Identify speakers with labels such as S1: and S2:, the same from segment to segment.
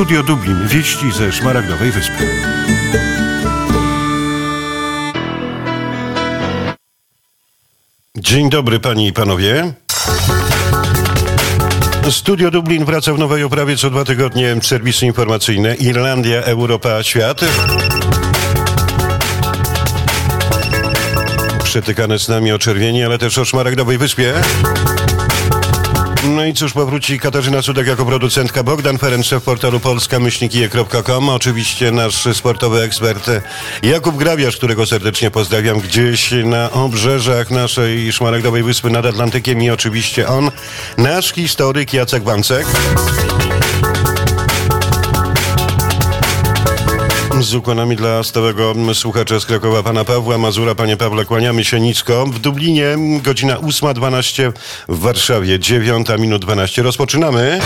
S1: Studio Dublin. Wieści ze Szmaragdowej Wyspy. Dzień dobry panie i panowie. Studio Dublin wraca w nowej oprawie co dwa tygodnie. Serwisy informacyjne Irlandia, Europa, Świat. Przetykane z nami o czerwieni, ale też o szmaragdowej wyspie. No i cóż, powróci Katarzyna Cudek jako producentka, Bogdan Ferenc, szef portalu polskamyślnikije.com, oczywiście nasz sportowy ekspert Jakub Grabiarz, którego serdecznie pozdrawiam gdzieś na obrzeżach naszej szmaragdowej wyspy nad Atlantykiem. I oczywiście on, nasz historyk Jacek Wancek. Z ukłonami dla stałego słuchacza z Krakowa, pana Pawła Mazura. Panie Pawle, kłaniamy się nisko. W Dublinie godzina 8.12, w Warszawie 9 minut 12. Rozpoczynamy.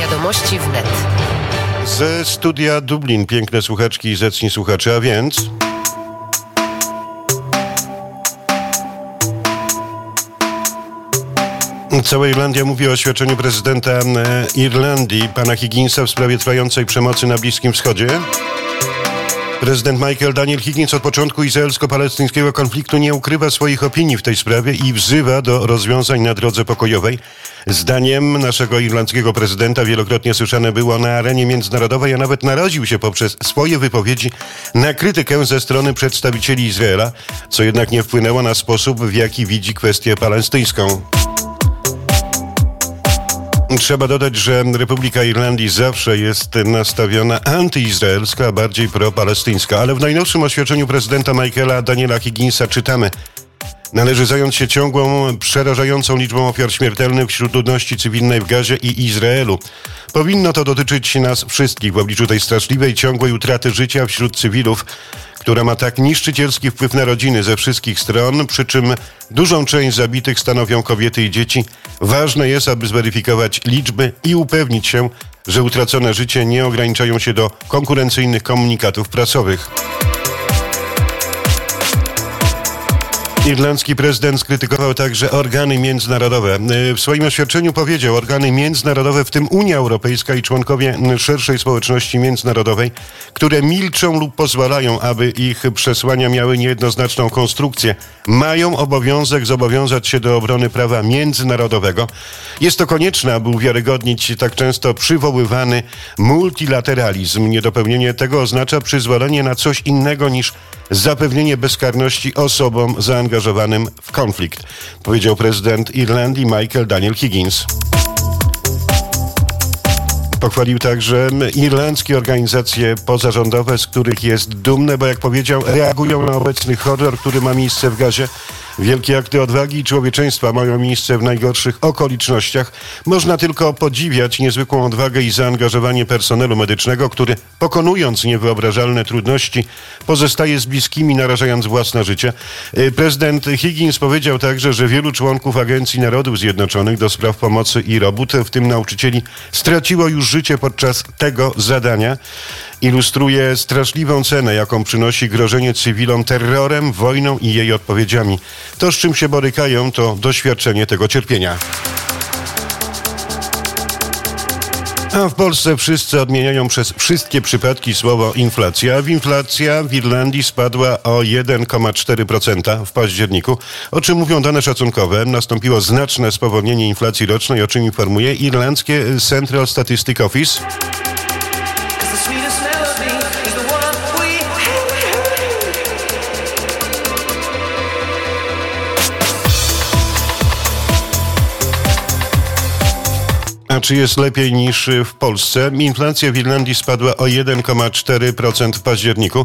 S2: Wiadomości wnet.
S1: Ze studia Dublin. Piękne słuchaczki i zacni słuchacze, a więc... Cała Irlandia mówi o oświadczeniu prezydenta e, Irlandii, pana Higginsa w sprawie trwającej przemocy na Bliskim Wschodzie. Prezydent Michael Daniel Higgins od początku izraelsko-palestyńskiego konfliktu nie ukrywa swoich opinii w tej sprawie i wzywa do rozwiązań na drodze pokojowej. Zdaniem naszego irlandzkiego prezydenta wielokrotnie słyszane było na arenie międzynarodowej, a nawet naraził się poprzez swoje wypowiedzi na krytykę ze strony przedstawicieli Izraela, co jednak nie wpłynęło na sposób, w jaki widzi kwestię palestyńską. Trzeba dodać, że Republika Irlandii zawsze jest nastawiona antyizraelska, a bardziej propalestyńska, ale w najnowszym oświadczeniu prezydenta Michaela Daniela Higginsa czytamy Należy zająć się ciągłą, przerażającą liczbą ofiar śmiertelnych wśród ludności cywilnej w Gazie i Izraelu. Powinno to dotyczyć nas wszystkich w obliczu tej straszliwej, ciągłej utraty życia wśród cywilów, która ma tak niszczycielski wpływ na rodziny ze wszystkich stron, przy czym dużą część zabitych stanowią kobiety i dzieci. Ważne jest, aby zweryfikować liczby i upewnić się, że utracone życie nie ograniczają się do konkurencyjnych komunikatów prasowych. Irlandzki prezydent skrytykował także organy międzynarodowe. W swoim oświadczeniu powiedział, organy międzynarodowe, w tym Unia Europejska i członkowie szerszej społeczności międzynarodowej, które milczą lub pozwalają, aby ich przesłania miały niejednoznaczną konstrukcję, mają obowiązek zobowiązać się do obrony prawa międzynarodowego. Jest to konieczne, aby uwiarygodnić tak często przywoływany multilateralizm. Niedopełnienie tego oznacza przyzwolenie na coś innego niż zapewnienie bezkarności osobom zaangażowanym w konflikt, powiedział prezydent Irlandii Michael Daniel Higgins. Pochwalił także irlandzkie organizacje pozarządowe, z których jest dumne, bo jak powiedział, reagują na obecny horror, który ma miejsce w Gazie. Wielkie akty odwagi i człowieczeństwa mają miejsce w najgorszych okolicznościach. Można tylko podziwiać niezwykłą odwagę i zaangażowanie personelu medycznego, który pokonując niewyobrażalne trudności, pozostaje z bliskimi, narażając własne życie. Y, prezydent Higgins powiedział także, że wielu członków Agencji Narodów Zjednoczonych do spraw pomocy i robót, w tym nauczycieli, straciło już życie podczas tego zadania. Ilustruje straszliwą cenę, jaką przynosi grożenie cywilom terrorem, wojną i jej odpowiedziami. To, z czym się borykają, to doświadczenie tego cierpienia. A w Polsce wszyscy odmieniają przez wszystkie przypadki słowo inflacja. W inflacja w Irlandii spadła o 1,4% w październiku, o czym mówią dane szacunkowe. Nastąpiło znaczne spowolnienie inflacji rocznej, o czym informuje irlandzkie Central Statistic Office. A czy jest lepiej niż w Polsce? Inflacja w Irlandii spadła o 1,4% w październiku.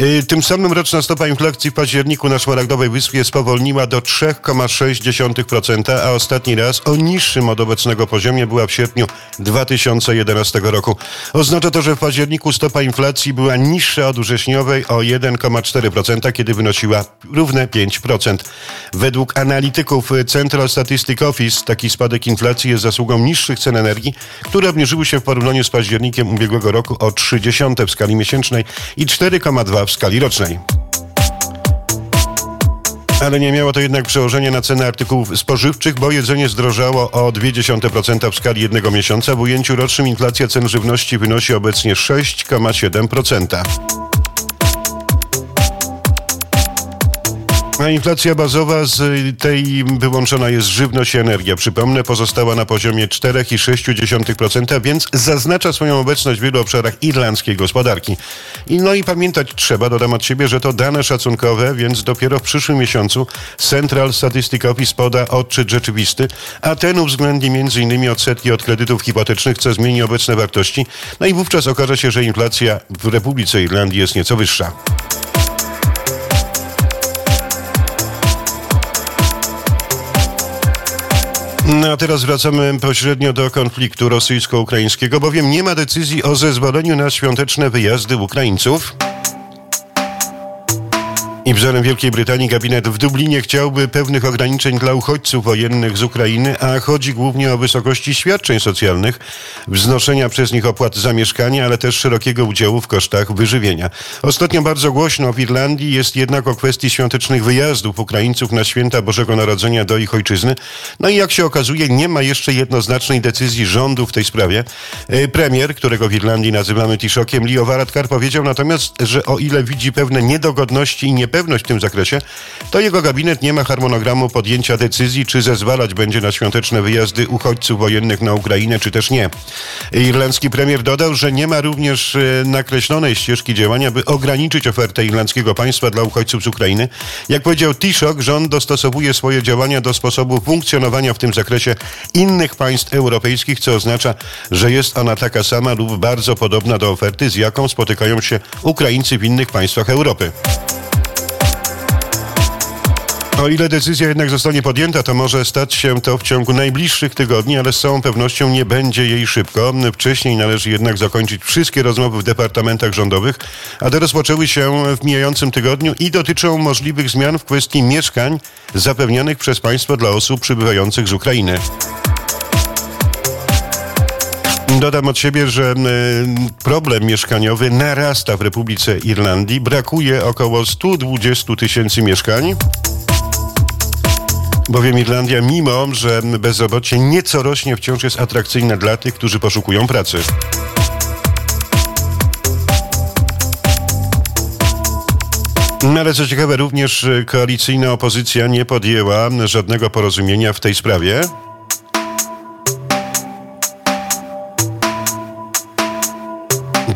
S1: Y, tym samym roczna stopa inflacji w październiku na Szmaragdowej Wyspie spowolniła do 3,6%, a ostatni raz o niższym od obecnego poziomie była w sierpniu 2011 roku. Oznacza to, że w październiku stopa inflacji była niższa od wrześniowej o 1,4%, kiedy wynosiła równe 5%. Według analityków Central Statistic Office taki spadek inflacji jest zasługą niższych cen energii, które obniżyły się w porównaniu z październikiem ubiegłego roku o 0,3 w skali miesięcznej i 4,2 w skali rocznej. Ale nie miało to jednak przełożenia na ceny artykułów spożywczych, bo jedzenie zdrożało o 0,2% w skali jednego miesiąca. W ujęciu rocznym inflacja cen żywności wynosi obecnie 6,7%. A inflacja bazowa z tej wyłączona jest żywność i energia. Przypomnę, pozostała na poziomie 4,6%, więc zaznacza swoją obecność w wielu obszarach irlandzkiej gospodarki. I no i pamiętać trzeba, dodam od siebie, że to dane szacunkowe, więc dopiero w przyszłym miesiącu Central Statistic Office poda odczyt rzeczywisty, a ten uwzględni m.in. odsetki od kredytów hipotecznych, co zmieni obecne wartości. No i wówczas okaże się, że inflacja w Republice Irlandii jest nieco wyższa. A teraz wracamy pośrednio do konfliktu rosyjsko-ukraińskiego, bowiem nie ma decyzji o zezwoleniu na świąteczne wyjazdy Ukraińców. I wzorem Wielkiej Brytanii gabinet w Dublinie chciałby pewnych ograniczeń dla uchodźców wojennych z Ukrainy, a chodzi głównie o wysokości świadczeń socjalnych, wznoszenia przez nich opłat za mieszkanie, ale też szerokiego udziału w kosztach wyżywienia. Ostatnio bardzo głośno w Irlandii jest jednak o kwestii świątecznych wyjazdów Ukraińców na święta Bożego Narodzenia do ich ojczyzny. No i jak się okazuje, nie ma jeszcze jednoznacznej decyzji rządu w tej sprawie. E, premier, którego w Irlandii nazywamy Tiszokiem, Leo Varadkar powiedział natomiast, że o ile widzi pewne niedogodności i niepewności, pewność w tym zakresie, to jego gabinet nie ma harmonogramu podjęcia decyzji, czy zezwalać będzie na świąteczne wyjazdy uchodźców wojennych na Ukrainę, czy też nie. Irlandzki premier dodał, że nie ma również e, nakreślonej ścieżki działania, by ograniczyć ofertę irlandzkiego państwa dla uchodźców z Ukrainy. Jak powiedział Taoiseach, rząd dostosowuje swoje działania do sposobu funkcjonowania w tym zakresie innych państw europejskich, co oznacza, że jest ona taka sama lub bardzo podobna do oferty, z jaką spotykają się Ukraińcy w innych państwach Europy. O ile decyzja jednak zostanie podjęta, to może stać się to w ciągu najbliższych tygodni, ale z całą pewnością nie będzie jej szybko. Wcześniej należy jednak zakończyć wszystkie rozmowy w departamentach rządowych, a te rozpoczęły się w mijającym tygodniu i dotyczą możliwych zmian w kwestii mieszkań zapewnianych przez państwo dla osób przybywających z Ukrainy. Dodam od siebie, że problem mieszkaniowy narasta w Republice Irlandii. Brakuje około 120 tysięcy mieszkań bowiem Irlandia, mimo że bezrobocie nieco rośnie, wciąż jest atrakcyjna dla tych, którzy poszukują pracy. No ale co ciekawe, również koalicyjna opozycja nie podjęła żadnego porozumienia w tej sprawie.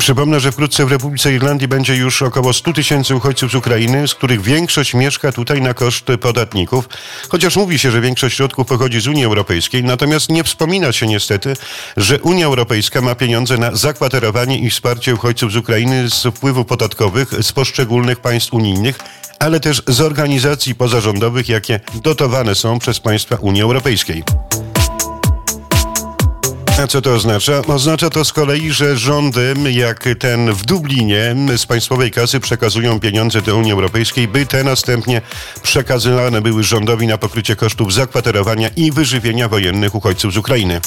S1: Przypomnę, że wkrótce w Republice Irlandii będzie już około 100 tysięcy uchodźców z Ukrainy, z których większość mieszka tutaj na koszt podatników. Chociaż mówi się, że większość środków pochodzi z Unii Europejskiej, natomiast nie wspomina się niestety, że Unia Europejska ma pieniądze na zakwaterowanie i wsparcie uchodźców z Ukrainy z wpływów podatkowych z poszczególnych państw unijnych, ale też z organizacji pozarządowych, jakie dotowane są przez państwa Unii Europejskiej. A co to oznacza? Oznacza to z kolei, że rządy, jak ten w Dublinie, z państwowej kasy przekazują pieniądze do Unii Europejskiej, by te następnie przekazywane były rządowi na pokrycie kosztów zakwaterowania i wyżywienia wojennych uchodźców z Ukrainy.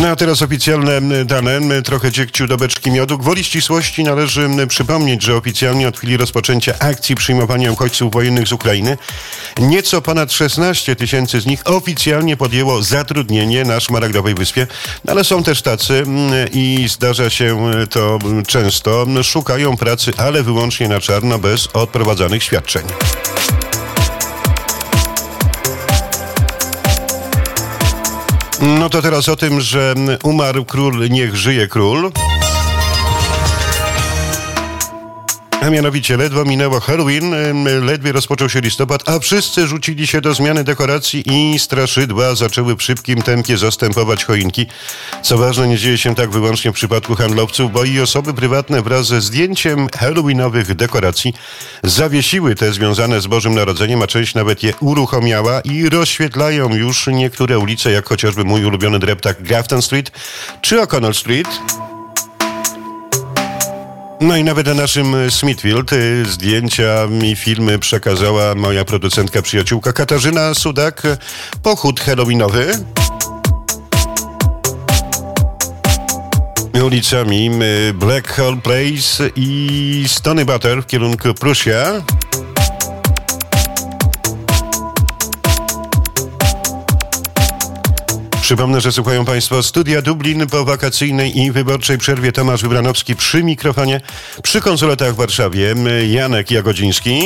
S1: No a teraz oficjalne dane, trochę dziegciu do beczki miodu. Gwoli ścisłości należy przypomnieć, że oficjalnie od chwili rozpoczęcia akcji przyjmowania uchodźców wojennych z Ukrainy nieco ponad 16 tysięcy z nich oficjalnie podjęło zatrudnienie na Szmaragdowej Wyspie, no, ale są też tacy i zdarza się to często, szukają pracy, ale wyłącznie na czarno, bez odprowadzanych świadczeń. No to teraz o tym, że umarł król, niech żyje król. A mianowicie ledwo minęło Halloween, ledwie rozpoczął się listopad, a wszyscy rzucili się do zmiany dekoracji i straszydła zaczęły w szybkim tempie zastępować choinki. Co ważne, nie dzieje się tak wyłącznie w przypadku handlowców, bo i osoby prywatne wraz ze zdjęciem halloweenowych dekoracji zawiesiły te związane z Bożym Narodzeniem, a część nawet je uruchomiała i rozświetlają już niektóre ulice, jak chociażby mój ulubiony dreptak Grafton Street czy O'Connell Street. No i nawet na naszym Smithfield y, zdjęcia i filmy przekazała moja producentka, przyjaciółka Katarzyna Sudak. Pochód halloweenowy. Ulicami Black Hole Place i Stony Butter w kierunku Prussia. Przypomnę, że słuchają Państwo studia Dublin po wakacyjnej i wyborczej przerwie. Tomasz Wybranowski przy mikrofonie, przy konsulatach w Warszawie Janek Jagodziński.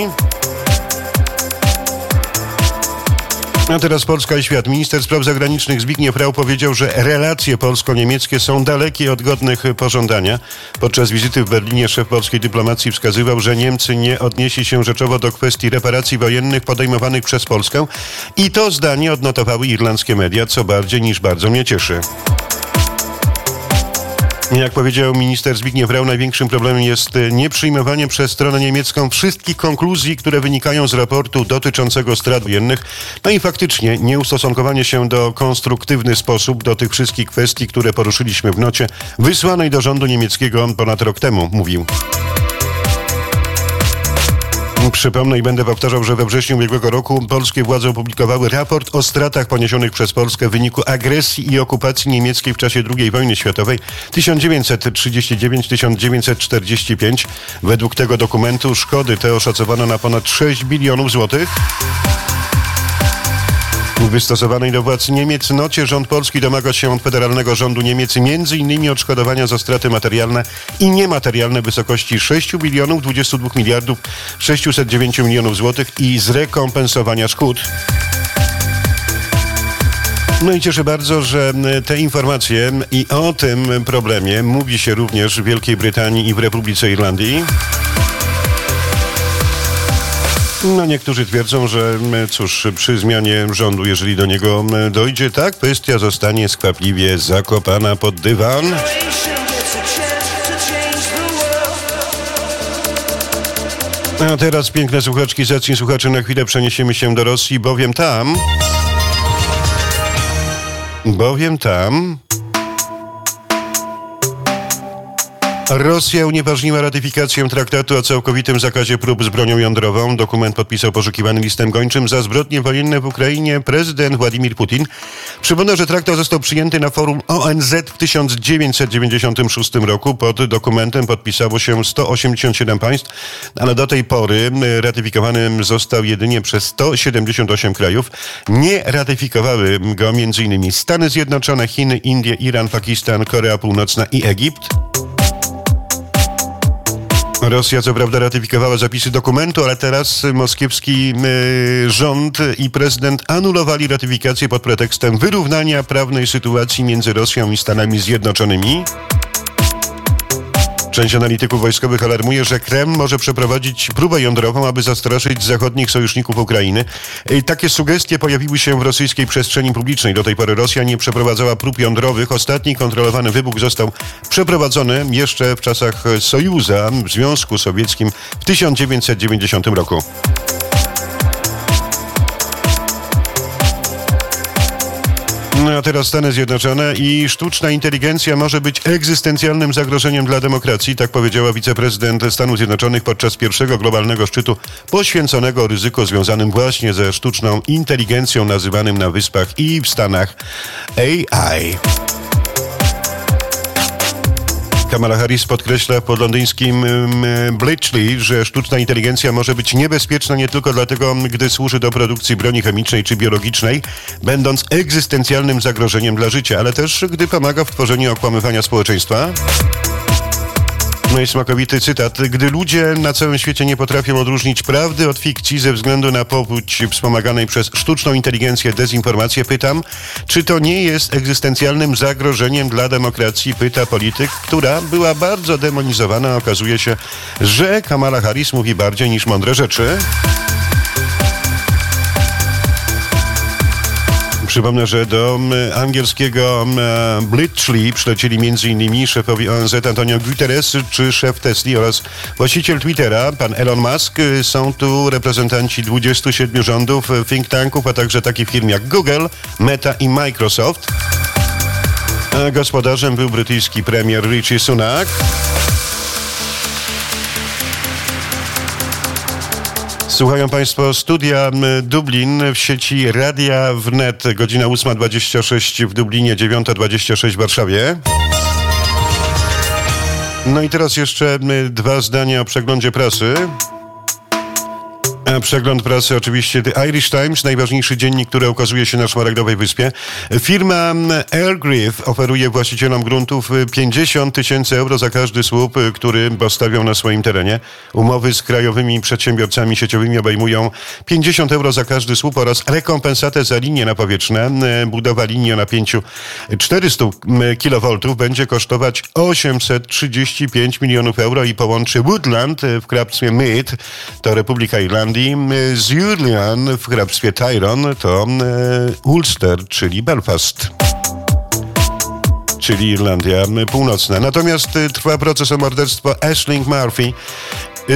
S1: A teraz Polska i świat. Minister spraw zagranicznych Zbigniew Rau powiedział, że relacje polsko-niemieckie są dalekie od godnych pożądania. Podczas wizyty w Berlinie szef polskiej dyplomacji wskazywał, że Niemcy nie odniesie się rzeczowo do kwestii reparacji wojennych podejmowanych przez Polskę i to zdanie odnotowały irlandzkie media, co bardziej niż bardzo mnie cieszy. Jak powiedział minister Zbigniew Rau, największym problemem jest e, nieprzyjmowanie przez stronę niemiecką wszystkich konkluzji, które wynikają z raportu dotyczącego strat wojennych, no i faktycznie nieustosunkowanie się do konstruktywny sposób do tych wszystkich kwestii, które poruszyliśmy w nocie wysłanej do rządu niemieckiego ponad rok temu, mówił. Przypomnę i będę powtarzał, że we wrześniu ubiegłego roku polskie władze opublikowały raport o stratach poniesionych przez Polskę w wyniku agresji i okupacji niemieckiej w czasie II wojny światowej 1939-1945. Według tego dokumentu szkody te oszacowano na ponad 6 bilionów złotych. Wystosowanej do władz Niemiec nocie rząd polski domaga się od federalnego rządu Niemiec m.in. odszkodowania za straty materialne i niematerialne w wysokości 6 bilionów 22 miliardów 609 milionów złotych i zrekompensowania szkód. No i cieszę bardzo, że te informacje i o tym problemie mówi się również w Wielkiej Brytanii i w Republice Irlandii. No niektórzy twierdzą, że cóż, przy zmianie rządu, jeżeli do niego dojdzie, ta kwestia zostanie skwapliwie zakopana pod dywan. A teraz piękne słuchaczki, zacni słuchacze, na chwilę przeniesiemy się do Rosji, bowiem tam... Bowiem tam... Rosja unieważniła ratyfikację traktatu o całkowitym zakazie prób z bronią jądrową. Dokument podpisał poszukiwany listem gończym za zbrodnie wojenne w Ukrainie prezydent Władimir Putin. Przypomnę, że traktat został przyjęty na forum ONZ w 1996 roku. Pod dokumentem podpisało się 187 państw, ale do tej pory ratyfikowany został jedynie przez 178 krajów. Nie ratyfikowały go m.in. Stany Zjednoczone, Chiny, Indie, Iran, Pakistan, Korea Północna i Egipt. Rosja co prawda ratyfikowała zapisy dokumentu, ale teraz moskiewski y, rząd i prezydent anulowali ratyfikację pod pretekstem wyrównania prawnej sytuacji między Rosją i Stanami Zjednoczonymi. Część analityków wojskowych alarmuje, że Kreml może przeprowadzić próbę jądrową, aby zastraszyć zachodnich sojuszników Ukrainy. Takie sugestie pojawiły się w rosyjskiej przestrzeni publicznej. Do tej pory Rosja nie przeprowadzała prób jądrowych. Ostatni kontrolowany wybuch został przeprowadzony jeszcze w czasach Sojuza w Związku Sowieckim w 1990 roku. A teraz Stany Zjednoczone i sztuczna inteligencja może być egzystencjalnym zagrożeniem dla demokracji, tak powiedziała wiceprezydent Stanów Zjednoczonych podczas pierwszego globalnego szczytu poświęconego ryzyku związanym właśnie ze sztuczną inteligencją nazywanym na wyspach i w Stanach AI. Kamala Harris podkreśla pod londyńskim Bletchley, że sztuczna inteligencja może być niebezpieczna nie tylko dlatego, gdy służy do produkcji broni chemicznej czy biologicznej, będąc egzystencjalnym zagrożeniem dla życia, ale też gdy pomaga w tworzeniu okłamywania społeczeństwa. I smakowity cytat. Gdy ludzie na całym świecie nie potrafią odróżnić prawdy od fikcji ze względu na powódź wspomaganej przez sztuczną inteligencję dezinformację, pytam, czy to nie jest egzystencjalnym zagrożeniem dla demokracji, pyta polityk, która była bardzo demonizowana. Okazuje się, że Kamala Harris mówi bardziej niż mądre rzeczy. Przypomnę, że do angielskiego Bletchley przylecieli m.in. szefowi ONZ Antonio Guterres czy szef Tesla oraz właściciel Twittera, pan Elon Musk. Są tu reprezentanci 27 rządów, think tanków, a także takich firm jak Google, Meta i Microsoft. A gospodarzem był brytyjski premier Richie Sunak. Słuchają Państwo studia Dublin w sieci Radia Wnet, godzina 8.26 w Dublinie, 9.26 w Warszawie. No i teraz jeszcze dwa zdania o przeglądzie prasy. Przegląd prasy oczywiście The Irish Times, najważniejszy dziennik, który ukazuje się na Szmaragdowej Wyspie. Firma Airgriff oferuje właścicielom gruntów 50 tysięcy euro za każdy słup, który postawią na swoim terenie. Umowy z krajowymi przedsiębiorcami sieciowymi obejmują 50 euro za każdy słup oraz rekompensatę za linie napowietrzne. Budowa linii o napięciu 400 kV będzie kosztować 835 milionów euro i połączy Woodland w hrabstwie Meath, to Republika Irlandii, z Julian w hrabstwie Tyrone, to Ulster, czyli Belfast czyli Irlandia Północna. Natomiast trwa proces o morderstwo Ashling Murphy.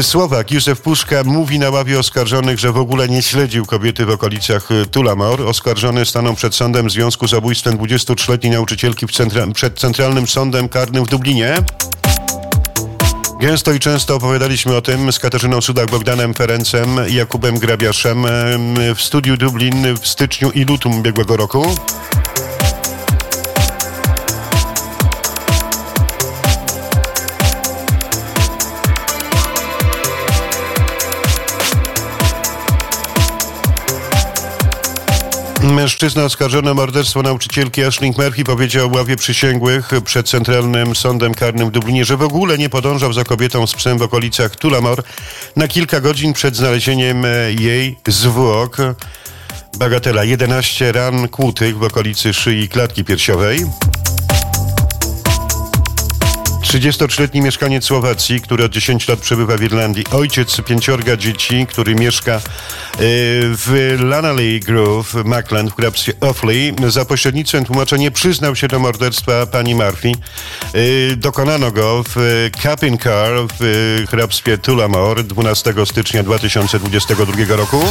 S1: Słowak Józef Puszka mówi na ławie oskarżonych, że w ogóle nie śledził kobiety w okolicach Tulamor. Oskarżone staną przed sądem w związku z zabójstwem 23-letniej nauczycielki centra przed Centralnym Sądem Karnym w Dublinie. Gęsto i często opowiadaliśmy o tym z Katarzyną Sudak, Bogdanem Ferencem i Jakubem Grabiaszem w studiu Dublin w styczniu i lutym ubiegłego roku. Mężczyzna oskarżony o morderstwo nauczycielki Ashling Murphy powiedział ławie przysięgłych przed Centralnym Sądem Karnym w Dublinie, że w ogóle nie podążał za kobietą z psem w okolicach Tulamor na kilka godzin przed znalezieniem jej zwłok. Bagatela 11 ran kłutych w okolicy szyi klatki piersiowej. 33-letni mieszkaniec Słowacji, który od 10 lat przebywa w Irlandii, ojciec pięciorga dzieci, który mieszka w Lanaley Grove, Mackland w hrabstwie Offaly, za pośrednictwem tłumaczenia przyznał się do morderstwa pani Murphy. Dokonano go w Capin Car w hrabstwie Tullamore 12 stycznia 2022 roku.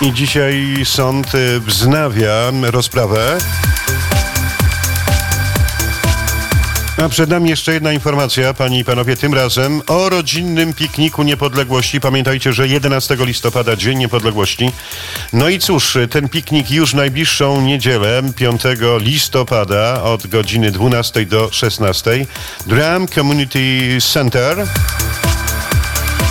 S1: I dzisiaj sąd wznawia rozprawę. A przed nami jeszcze jedna informacja, panie i panowie, tym razem o rodzinnym pikniku niepodległości. Pamiętajcie, że 11 listopada, Dzień Niepodległości. No i cóż, ten piknik już najbliższą niedzielę, 5 listopada od godziny 12 do 16. Dram Community Center.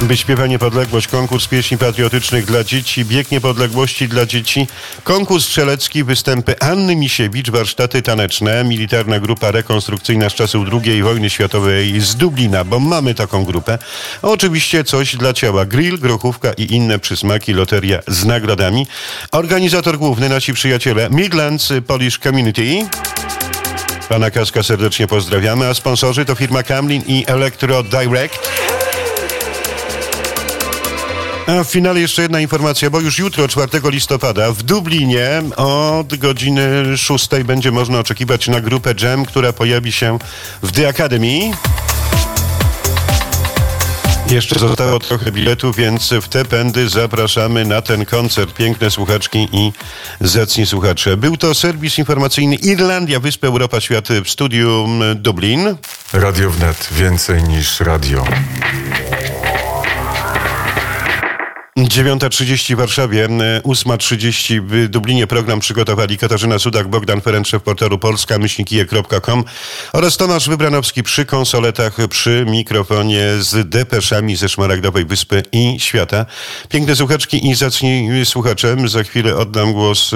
S1: Wyśpiewa Niepodległość, konkurs pieśni patriotycznych dla dzieci, bieg niepodległości dla dzieci, konkurs strzelecki, występy Anny Misiewicz, warsztaty taneczne, militarna grupa rekonstrukcyjna z czasów II wojny światowej z Dublina, bo mamy taką grupę. Oczywiście coś dla ciała, grill, grochówka i inne przysmaki, loteria z nagrodami. Organizator główny, nasi przyjaciele Midlands Polish Community. Pana Kaska serdecznie pozdrawiamy, a sponsorzy to firma Camlin i Electro Direct. A w finale jeszcze jedna informacja, bo już jutro, 4 listopada, w Dublinie od godziny 6 będzie można oczekiwać na grupę Jam, która pojawi się w The Academy. Jeszcze zostało trochę biletów, więc w te pędy zapraszamy na ten koncert. Piękne słuchaczki i zacni słuchacze. Był to serwis informacyjny Irlandia, Wyspa Europa, Świat w studiu Dublin.
S2: Radio Wnet. Więcej niż radio.
S1: 9.30 w Warszawie, 8.30 w Dublinie program przygotowali Katarzyna Sudak, Bogdan Ferenczew, portalu polska, myślnikije.com oraz Tomasz Wybranowski przy konsoletach, przy mikrofonie z depeszami ze Szmaragdowej Wyspy i Świata. Piękne słuchaczki i zacni słuchaczem. Za chwilę oddam głos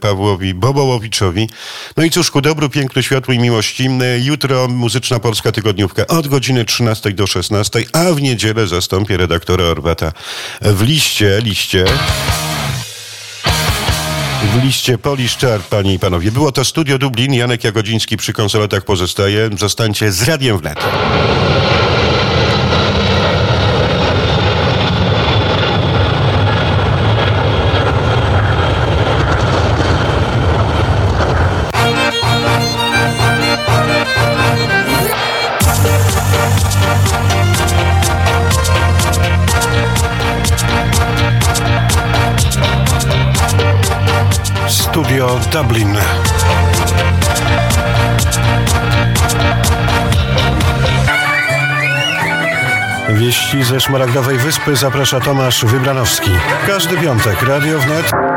S1: Pawłowi Bobołowiczowi. No i cóż, ku dobru, pięknu, światłu i miłości. Jutro muzyczna Polska Tygodniówka od godziny 13 do 16, a w niedzielę zastąpię redaktora Orwata w liście, liście. W liście Polish Chart, panie i panowie. Było to Studio Dublin. Janek Jagodziński przy konsoletach pozostaje. Zostańcie z Radiem Wnet. Dublin. Wieści ze Szmaragdowej Wyspy zaprasza Tomasz Wybranowski. Każdy piątek Radio Wnet.